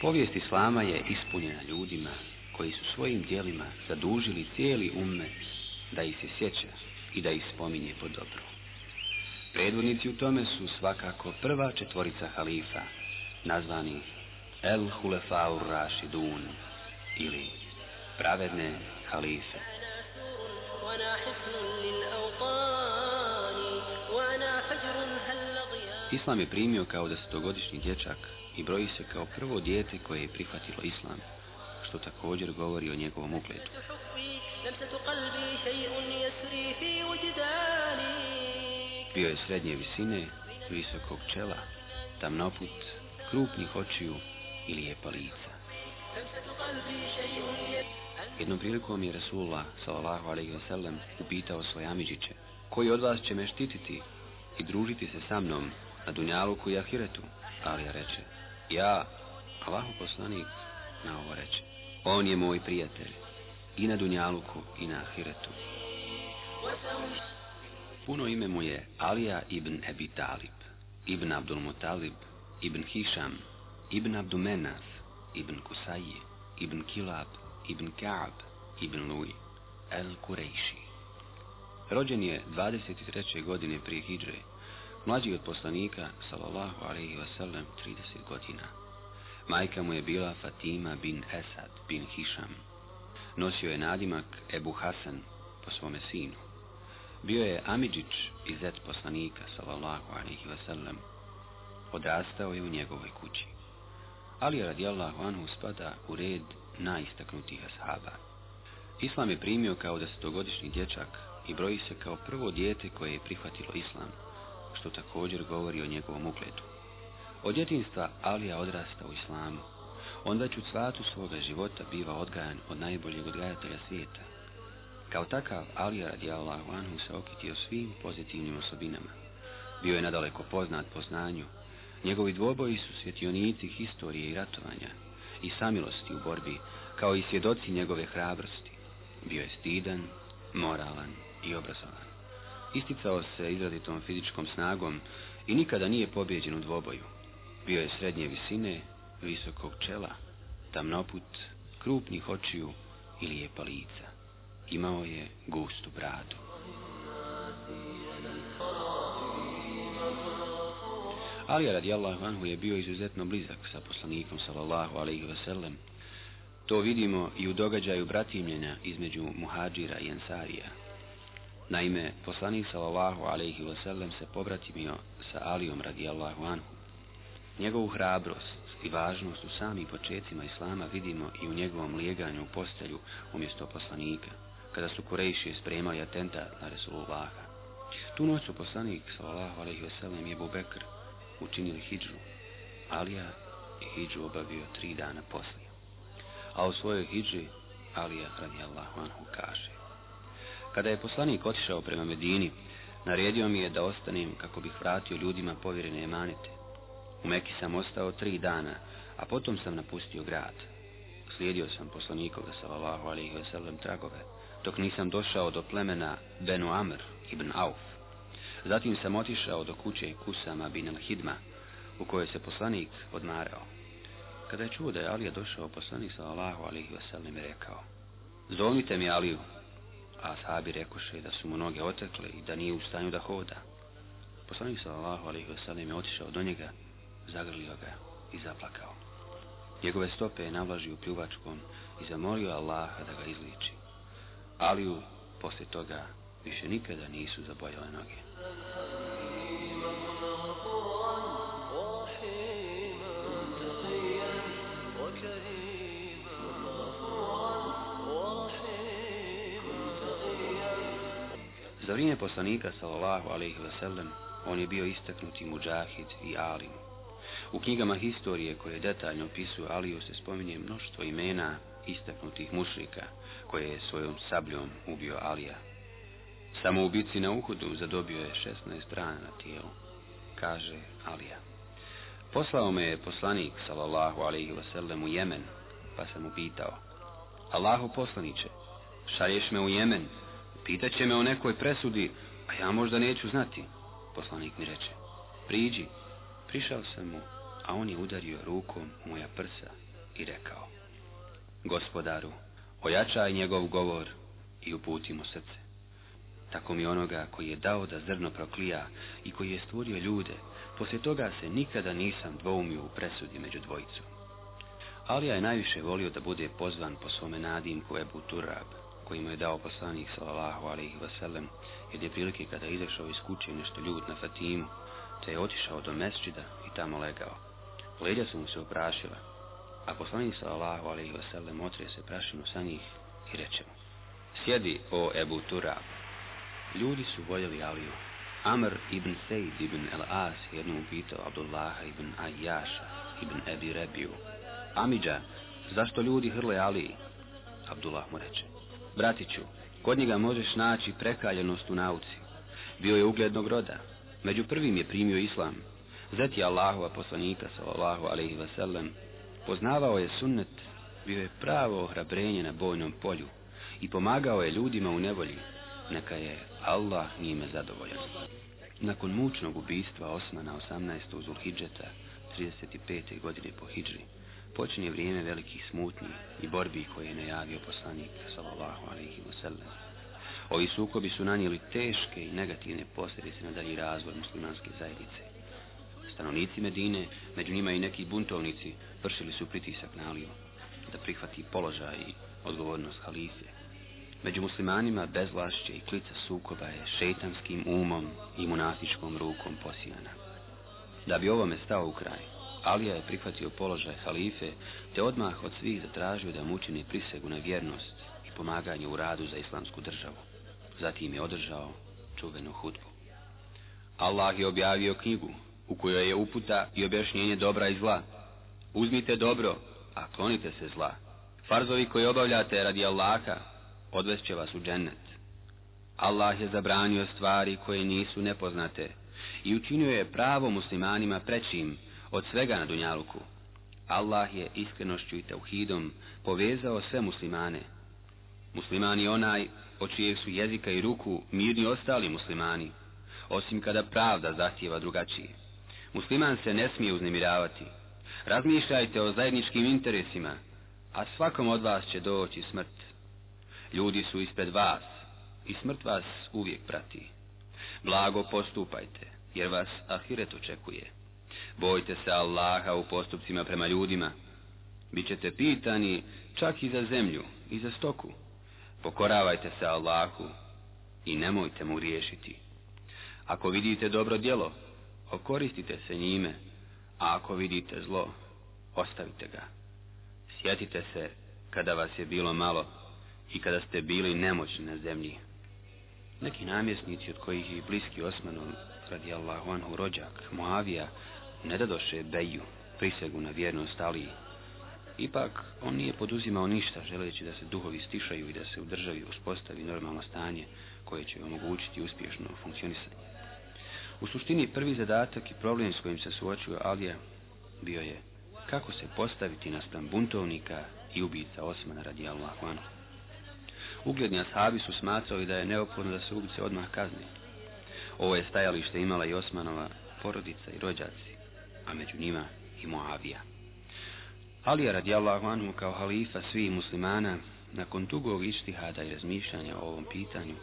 Povijest Islama je ispunjena ljudima koji su svojim dijelima zadužili cijeli umne da ih se sjeća i da ih spominje po dobru. Predvodnici u tome su svakako prva četvorica halifa, nazvani El Hulefaur Rashidun ili pravedne halife. Islam je primio kao desetogodišnji dječak i broji se kao prvo dijete koje je prihvatilo Islam, što također govori o njegovom ugledu. Bio je srednje visine, visokog čela, tamnoput, krupnih očiju i lijepa lica. Jednom prilikom je Resulullah s.a.v. upitao svoje amiđiće koji od vas će me štititi i družiti se sa mnom na Dunjaluku i Ahiretu. Alija reče, ja, Allahu poslanik, na ovo reče. On je moj prijatelj, i na Dunjaluku i na Ahiretu. Puno ime mu je Alija ibn Ebi Talib, ibn Abdul Mutalib, ibn Hišam, ibn Abdumenas, ibn Kusaji, ibn Kilab, ibn Kaab, ibn Lui, el Kurejši. Rođen je 23. godine prije Hidre mlađi od poslanika, salallahu alaihi wasallam, 30 godina. Majka mu je bila Fatima bin Esad bin Hisham. Nosio je nadimak Ebu Hasan po svome sinu. Bio je Amidžić i zet poslanika, salallahu alaihi wasallam. Odrastao je u njegovoj kući. Ali radijallahu anhu spada u red najistaknutijih ashaba. Islam je primio kao desetogodišnji dječak i broji se kao prvo dijete koje je prihvatilo islam, što također govori o njegovom ugledu. Od djetinstva Alija odrasta u islamu. onda ću u cvatu svoga života biva odgajan od najboljeg odgajatelja svijeta. Kao takav, Alija radijallahu anhu se okitio svim pozitivnim osobinama. Bio je nadaleko poznat po znanju. Njegovi dvoboji su svjetionici historije i ratovanja i samilosti u borbi, kao i svjedoci njegove hrabrosti. Bio je stidan, moralan i obrazovan. Isticao se izraditom fizičkom snagom i nikada nije pobjeđen u dvoboju. Bio je srednje visine, visokog čela, tamnoput, krupnih očiju i lijepa lica. Imao je gustu bradu. Alija radijallahu anhu je bio izuzetno blizak sa poslanikom sallallahu alaihi sallam. To vidimo i u događaju bratimljenja između muhađira i ensarija, Naime, poslanik sallallahu alaihi wasallam se povratimio sa Alijom radijallahu anhu. Njegovu hrabrost i važnost u samim početcima islama vidimo i u njegovom lijeganju u postelju umjesto poslanika, kada su Kurejši spremali atenta na Vaha. Tu noć su poslanik sallallahu alaihi wasallam i Bekr učinili hijđu. Alija je hijđu obavio tri dana poslije. A u svojoj hijđi Alija radijallahu anhu kaže kada je poslanik otišao prema Medini, naredio mi je da ostanem kako bih vratio ljudima povjerene emanite. U Meki sam ostao tri dana, a potom sam napustio grad. Slijedio sam poslanikove ali alaihi wasallam tragove, dok nisam došao do plemena Benu Amr ibn Auf. Zatim sam otišao do kuće Kusama bin al-Hidma, u kojoj se poslanik odmarao. Kada je čuo da je Alija došao, poslanik sallallahu alaihi wasallam je rekao, Zovnite mi Aliju, a sahabi rekoše da su mu noge otekle i da nije u stanju da hoda. Poslanik sallallahu alaihi wasallam je otišao do njega, zagrlio ga i zaplakao. Njegove stope je navlažio pljuvačkom i zamolio Allaha da ga izliči. Ali poslije toga više nikada nisu zabojale noge. Za vrijeme poslanika sallallahu ve sellem on je bio istaknuti muđahid i alim. U knjigama historije koje detaljno opisuju Aliju se spominje mnoštvo imena istaknutih mušlika koje je svojom sabljom ubio Alija. Samo u bici na uhodu zadobio je 16 rana na tijelu, kaže Alija. Poslao me je poslanik sallallahu alaihi wasallam u Jemen, pa sam mu pitao, Allahu poslanice, šalješ me u Jemen Pitaće me o nekoj presudi, a ja možda neću znati. Poslanik mi reče, priđi. Prišao sam mu, a on je udario rukom moja prsa i rekao, gospodaru, ojačaj njegov govor i uputimo srce. Tako mi onoga koji je dao da zrno proklija i koji je stvorio ljude, poslije toga se nikada nisam dvoumio u presudi među dvojicom. Alija je najviše volio da bude pozvan po svome nadimku Ebu Turab, koji mu je dao poslanik sallallahu alaihi wasallam je prilike kada je izašao iz kuće nešto ljut na Fatimu, te je otišao do mesčida i tamo legao. Leđa su mu se oprašila, a poslanik sallallahu alaihi wasallam otrije se prašinu sa njih i reče mu, sjedi o Ebu Turab. Ljudi su voljeli Aliju. Amr ibn Sejd ibn El-As jednom upitao Abdullaha ibn Ajjaša ibn Ebi Rebiju. Amidža, zašto ljudi hrle Aliji? Abdullah mu reče, Bratiću, kod njega možeš naći prekaljenost u nauci. Bio je uglednog roda. Među prvim je primio islam. Zati je Allahova poslanika, sallallahu alaihi wasallam. Poznavao je sunnet, bio je pravo ohrabrenje na bojnom polju i pomagao je ljudima u nevolji. Neka je Allah njime zadovoljan. Nakon mučnog ubistva Osmana 18. Zulhidžeta 35. godine po Hidžri, počinje vrijeme velikih smutnji i borbi koje je najavio poslanik sallallahu alaihi sellem. Ovi sukobi su nanijeli teške i negativne posljedice na dalji razvoj muslimanske zajednice. Stanovnici Medine, među njima i neki buntovnici, vršili su pritisak na Aliju da prihvati položaj i odgovornost halife. Među muslimanima bezvlašće i klica sukoba je šetanskim umom i monastičkom rukom posijana. Da bi ovome stao u kraj, Alija je prihvatio položaj halife, te odmah od svih zatražio da mu učini prisegu na vjernost i pomaganje u radu za islamsku državu. Zatim je održao čuvenu hudbu. Allah je objavio knjigu u kojoj je uputa i objašnjenje dobra i zla. Uzmite dobro, a klonite se zla. Farzovi koje obavljate radi Allaha odvest će vas u džennet. Allah je zabranio stvari koje nisu nepoznate i učinio je pravo muslimanima prećim od svega na Dunjaluku. Allah je iskrenošću i tauhidom povezao sve muslimane. Musliman je onaj od čijeg su jezika i ruku mirni ostali muslimani, osim kada pravda zahtjeva drugačije. Musliman se ne smije uznemiravati. Razmišljajte o zajedničkim interesima, a svakom od vas će doći smrt. Ljudi su ispred vas i smrt vas uvijek prati. Blago postupajte, jer vas ahiret očekuje. Bojte se Allaha u postupcima prema ljudima. Bićete pitani čak i za zemlju i za stoku. Pokoravajte se Allahu i nemojte mu riješiti. Ako vidite dobro djelo, okoristite se njime, a ako vidite zlo, ostavite ga. Sjetite se kada vas je bilo malo i kada ste bili nemoćni na zemlji. Neki namjesnici od kojih je bliski Osmanom radi Allahu anhu rođak, Moavija, ne Beju prisegu na vjernost Aliji. Ipak, on nije poduzimao ništa želeći da se duhovi stišaju i da se u državi uspostavi normalno stanje koje će omogućiti uspješno funkcionisanje. U suštini prvi zadatak i problem s kojim se suočio Alija bio je kako se postaviti naspram buntovnika i ubica Osmana radi Allahu Ugledni ashabi su smatrali da je neophodno da se ubice odmah kazni. Ovo je stajalište imala i Osmanova porodica i rođaci, a među njima i Moavija. Ali radijallahu anhu kao halifa svih muslimana, nakon dugog ištihada i razmišljanja o ovom pitanju,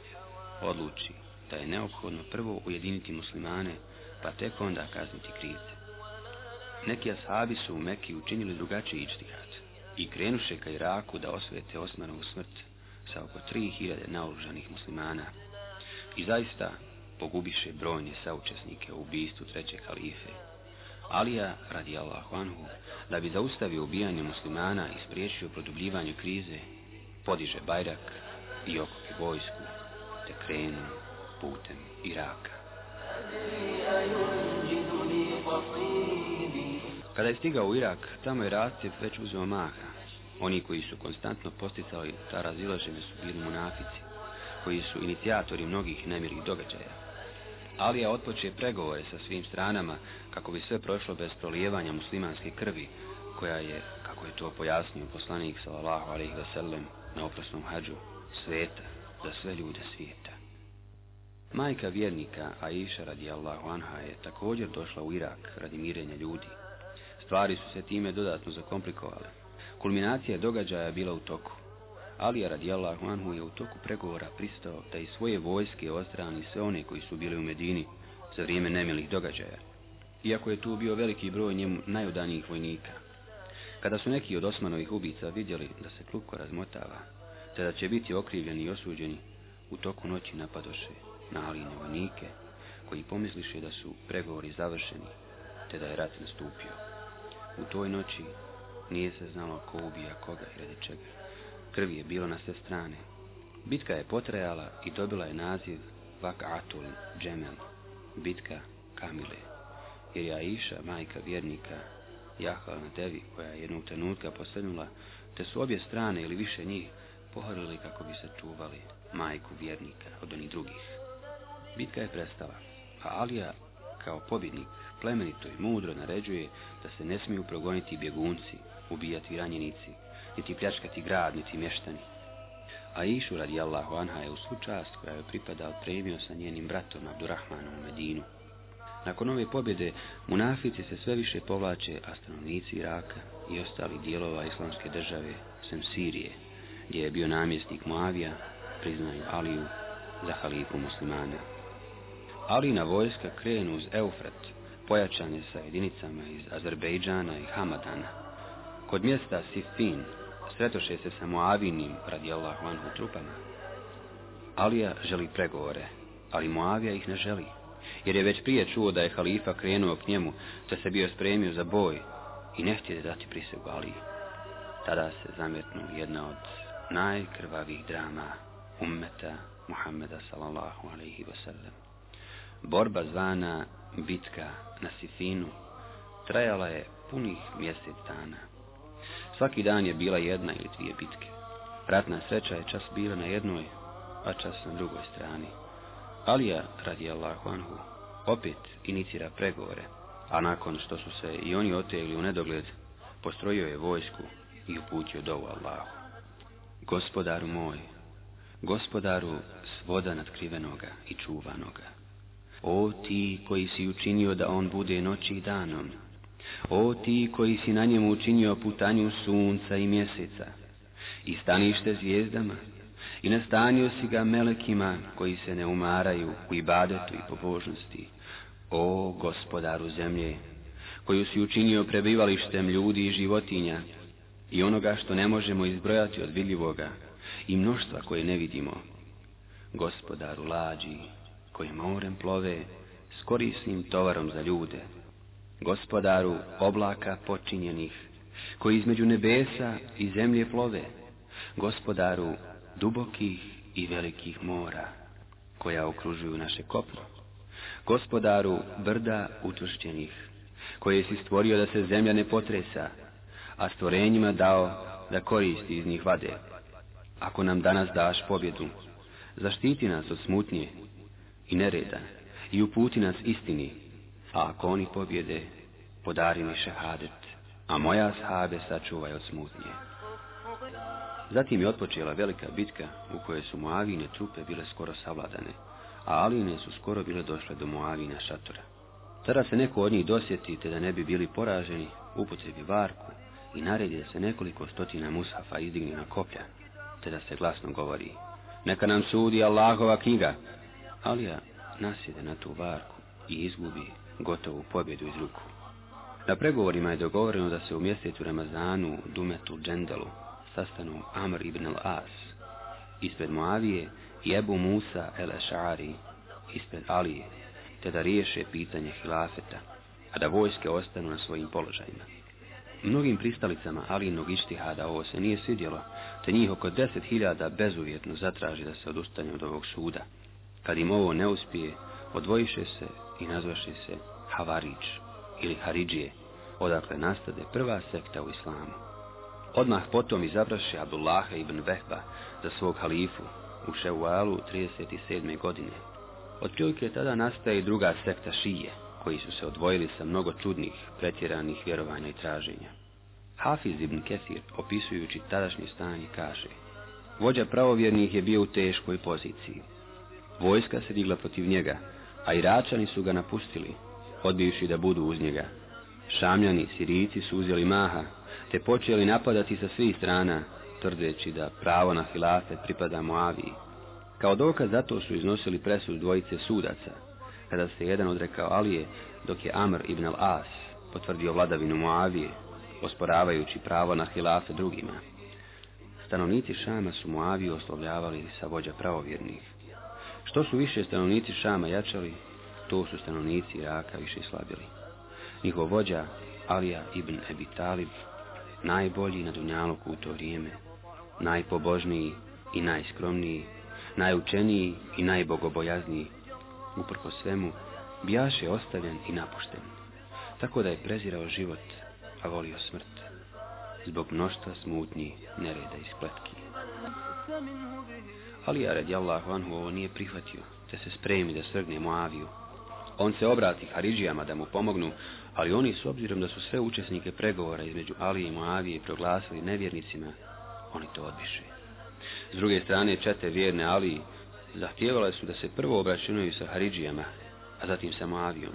odluči da je neophodno prvo ujediniti muslimane, pa tek onda kazniti krivce. Neki ashabi su u Meki učinili drugačiji ištihad i krenuše ka Iraku da osvete Osmanovu smrt sa oko 3000 naoružanih muslimana. I zaista pogubiše brojne saučesnike u ubistvu trećeg halife Alija radi Allahu da bi zaustavio ubijanje muslimana i spriječio produbljivanje krize, podiže bajrak i okupi vojsku, te krenu putem Iraka. Kada je stigao u Irak, tamo je rascjep već uzeo maha. Oni koji su konstantno posticali ta razilaženja su bili munafici, koji su inicijatori mnogih nemirih događaja. Alija je pregovore sa svim stranama kako bi sve prošlo bez prolijevanja muslimanske krvi koja je, kako je to pojasnio poslanik sallallahu alaihi sellem na oprosnom hađu, sveta za sve ljude svijeta. Majka vjernika Aisha Allahu anha je također došla u Irak radi mirenja ljudi. Stvari su se time dodatno zakomplikovale. Kulminacija događaja je bila u toku. Alija radijallahu anhu je u toku pregovora pristao da i svoje vojske ostrani sve one koji su bili u Medini za vrijeme nemilih događaja. Iako je tu bio veliki broj njemu najodanijih vojnika. Kada su neki od osmanovih ubica vidjeli da se klupko razmotava, te da će biti okrivljeni i osuđeni, u toku noći napadoše na Alijine vojnike, koji pomisliše da su pregovori završeni, te da je rat nastupio. U toj noći nije se znalo ko ubija koga i radi čega krvi je bilo na sve strane. Bitka je potrajala i dobila je naziv Vakatul Džemel, bitka Kamile, jer je Aisha, majka vjernika, jahala na devi koja je jednog trenutka posljednula, te su obje strane ili više njih pohorili kako bi se čuvali majku vjernika od onih drugih. Bitka je prestala, a Alija kao pobjednik plemenito i mudro naređuje da se ne smiju progoniti bjegunci, ubijati ranjenici, niti pljačkati grad, niti mještani. A Išu radi Allahu Anha je u sučast koja je pripada odpremio sa njenim bratom Abdurrahmanom u Medinu. Nakon ove pobjede, munafici se sve više povlače, a stanovnici Iraka i ostalih dijelova islamske države, sem Sirije, gdje je bio namjesnik Moavija, priznaju Aliju za halifu muslimana. Alina vojska krenu uz Eufrat, pojačane sa jedinicama iz Azerbejdžana i Hamadana, kod mjesta Sifin, sretoše se sa Moavinim radi Allahu anhu trupama. Alija želi pregovore, ali Moavija ih ne želi, jer je već prije čuo da je halifa krenuo k njemu, da se bio spremio za boj i ne htio dati prisegu Aliji. Tada se zametnu jedna od najkrvavih drama ummeta Muhammeda sallallahu alaihi wasallam. Borba zvana bitka na Sifinu trajala je punih mjesec dana. Svaki dan je bila jedna ili dvije bitke. Ratna sreća je čas bila na jednoj, a čas na drugoj strani. Alija, radi Allahu Anhu, opet inicira pregovore, a nakon što su se i oni otegli u nedogled, postrojio je vojsku i uputio dovu Allahu. Gospodaru moj, gospodaru svoda nadkrivenoga i čuvanoga. O ti koji si učinio da on bude noći i danom, o ti koji si na njemu učinio putanju sunca i mjeseca i stanište zvijezdama i nastanio si ga melekima koji se ne umaraju u ibadetu i pobožnosti. O gospodaru zemlje koju si učinio prebivalištem ljudi i životinja i onoga što ne možemo izbrojati od vidljivoga i mnoštva koje ne vidimo. Gospodaru lađi koji morem plove s korisnim tovarom za ljude gospodaru oblaka počinjenih, koji između nebesa i zemlje plove, gospodaru dubokih i velikih mora, koja okružuju naše kopno, gospodaru brda učvršćenih, koje si stvorio da se zemlja ne potresa, a stvorenjima dao da koristi iz njih vade. Ako nam danas daš pobjedu, zaštiti nas od smutnje i nereda i uputi nas istini, a ako oni pobjede, podari mi šehadet, a moja ashabe sačuvaj od smutnje. Zatim je otpočela velika bitka u kojoj su Moavine trupe bile skoro savladane, a Aline su skoro bile došle do Moavina šatora. Tada se neko od njih dosjeti, te da ne bi bili poraženi, upotrebi varku i naredi da se nekoliko stotina mushafa izdigni na koplja, te da se glasno govori, neka nam sudi Allahova knjiga. Alija nasjede na tu varku i izgubi gotovu pobjedu iz ruku. Na pregovorima je dogovoreno da se u mjesecu Ramazanu Dumetu Džendalu sastanu Amr ibn al-As ispred Moavije i Ebu Musa el-Ešari ispred Alije, te da riješe pitanje hilafeta, a da vojske ostanu na svojim položajima. Mnogim pristalicama Alijinog ištihada ovo se nije svidjelo, te njih oko deset hiljada bezuvjetno zatraži da se odustane od ovog suda. Kad im ovo ne uspije, odvojiše se i nazvaše se Havarić ili Haridžije, odakle nastade prva sekta u islamu. Odmah potom izabraše Abdullaha ibn Vehba za svog halifu u Ševalu 37. godine. Otprilike tada nastaje i druga sekta šije, koji su se odvojili sa mnogo čudnih, pretjeranih vjerovanja i traženja. Hafiz ibn Kefir, opisujući tadašnje stanje, kaže Vođa pravovjernih je bio u teškoj poziciji. Vojska se digla protiv njega, a Iračani su ga napustili, odbivši da budu uz njega. Šamljani, sirici su uzeli maha, te počeli napadati sa svih strana, tvrdeći da pravo na Hilafe pripada Moaviji. Kao dokaz zato su iznosili presud dvojice sudaca, kada se jedan odrekao Alije, dok je Amr ibn al-As potvrdio vladavinu Moavije, osporavajući pravo na hilafe drugima. Stanovnici Šama su Moaviju oslovljavali sa vođa pravovjernih, što su više stanovnici Šama jačali, to su stanovnici raka više slabili. Njihov vođa, Alija ibn Ebi najbolji na Dunjaluku u to vrijeme, najpobožniji i najskromniji, najučeniji i najbogobojazniji, uprko svemu, bijaše ostavljen i napušten, tako da je prezirao život, a volio smrt, zbog mnoštva smutnji, nereda i spletki. Ali radijallahu anhu ovo nije prihvatio, te se spremi da srgne Moaviju. On se obrati Haridžijama da mu pomognu, ali oni s obzirom da su sve učesnike pregovora između Ali i Moavije proglasili nevjernicima, oni to odbiše. S druge strane, čete vjerne Ali zahtijevale su da se prvo obračunaju sa Haridžijama, a zatim sa Moavijom.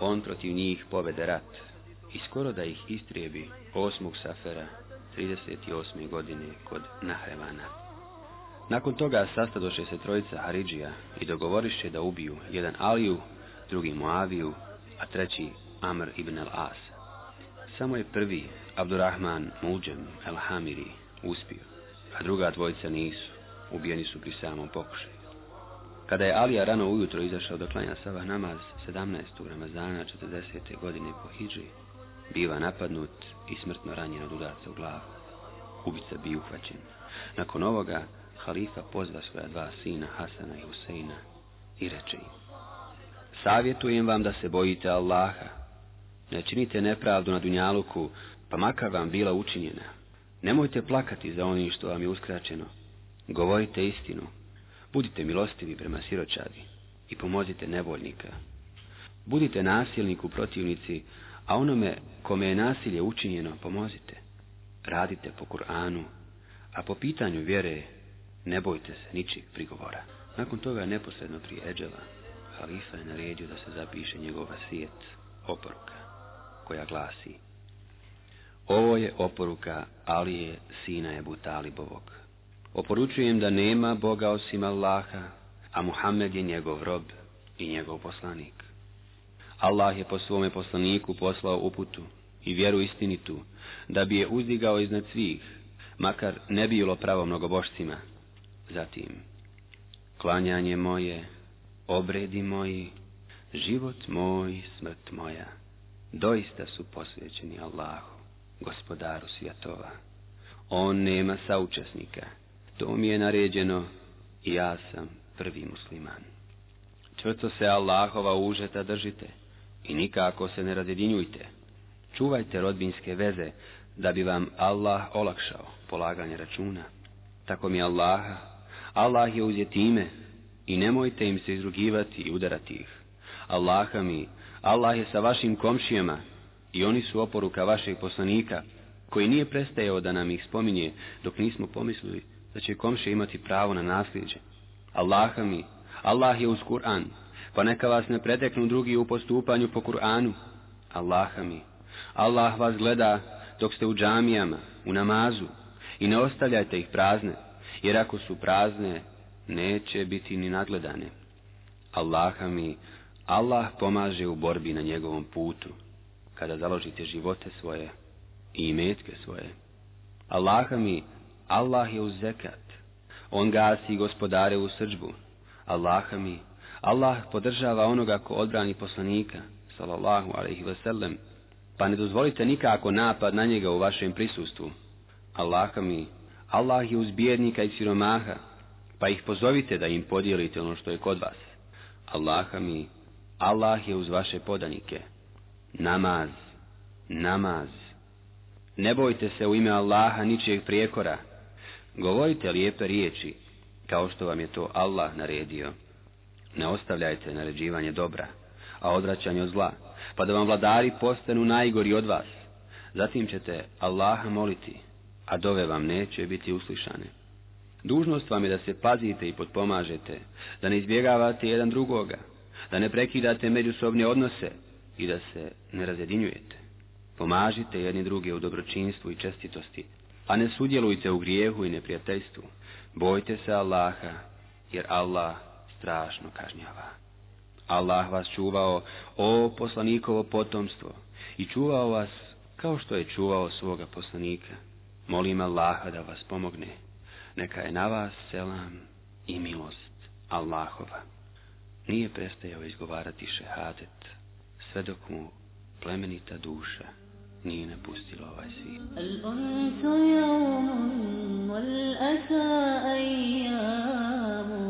On protiv njih povede rat i skoro da ih istrijebi 8. safera 38. godine kod Nahrevana. Nakon toga sastadoše se trojica Haridžija i dogovoriše da ubiju jedan Aliju, drugi Moaviju, a treći Amr ibn al-As. Samo je prvi, Abdurrahman Muđem al-Hamiri, uspio, a druga dvojica nisu, ubijeni su pri samom pokušaju. Kada je Alija rano ujutro izašao do klanja Sabah namaz 17. Ramazana 40. godine po Hidži, biva napadnut i smrtno ranjen od udarca u glavu. Ubica bi uhvaćen. Nakon ovoga halifa pozva svoja dva sina Hasana i Huseina i reče im Savjetujem vam da se bojite Allaha. Ne činite nepravdu na Dunjaluku, pa makar vam bila učinjena. Nemojte plakati za onim što vam je uskraćeno. Govorite istinu. Budite milostivi prema siročadi i pomozite nevoljnika. Budite nasilniku protivnici, a onome kome je nasilje učinjeno, pomozite. Radite po Kur'anu, a po pitanju vjere ne bojte se ničeg prigovora. Nakon toga, neposredno prije Eđela, halifa je naredio da se zapiše njegova svijet oporuka, koja glasi Ovo je oporuka Alije, sina Ebu Talibovog. Oporučujem da nema Boga osim Allaha, a Muhammed je njegov rob i njegov poslanik. Allah je po svome poslaniku poslao uputu i vjeru istinitu, da bi je uzdigao iznad svih, makar ne bilo pravo mnogobošcima, zatim klanjanje moje, obredi moji, život moj, smrt moja, doista su posvećeni Allahu, gospodaru svjetova. On nema saučesnika, to mi je naređeno i ja sam prvi musliman. Čvrto se Allahova užeta držite i nikako se ne razjedinjujte. Čuvajte rodbinske veze da bi vam Allah olakšao polaganje računa. Tako mi Allaha Allah je uzjetime i nemojte im se izrugivati i udarati ih. Allaha mi, Allah je sa vašim komšijama i oni su oporuka vašeg poslanika, koji nije prestajao da nam ih spominje dok nismo pomislili da će komšije imati pravo na nasljeđe. Allaha mi, Allah je uz Kur'an, pa neka vas ne preteknu drugi u postupanju po Kur'anu. Allaha mi, Allah vas gleda dok ste u džamijama, u namazu i ne ostavljajte ih prazne jer ako su prazne, neće biti ni nagledane. Allaha mi, Allah pomaže u borbi na njegovom putu, kada založite živote svoje i imetke svoje. Allaha mi, Allah je uz zekat, on gasi gospodare u srđbu. Allaha mi, Allah podržava onoga ko odbrani poslanika, sallallahu alaihi wasallam, pa ne dozvolite nikako napad na njega u vašem prisustvu. Allaha mi, Allah je uz bijednika i siromaha, pa ih pozovite da im podijelite ono što je kod vas. Allaha mi, Allah je uz vaše podanike. Namaz, namaz. Ne bojte se u ime Allaha ničijeg prijekora. Govorite lijepe riječi, kao što vam je to Allah naredio. Ne ostavljajte naređivanje dobra, a odraćanje od zla, pa da vam vladari postanu najgori od vas. Zatim ćete Allaha moliti, a dove vam neće biti uslišane. Dužnost vam je da se pazite i potpomažete, da ne izbjegavate jedan drugoga, da ne prekidate međusobne odnose i da se ne razjedinjujete. Pomažite jedni druge u dobročinstvu i čestitosti, a ne sudjelujte u grijehu i neprijateljstvu. Bojte se Allaha, jer Allah strašno kažnjava. Allah vas čuvao, o poslanikovo potomstvo, i čuvao vas kao što je čuvao svoga poslanika. Molim Allaha da vas pomogne. Neka je na vas selam i milost Allahova. Nije prestajao izgovarati šehadet, sve dok mu plemenita duša nije napustila ovaj svijet.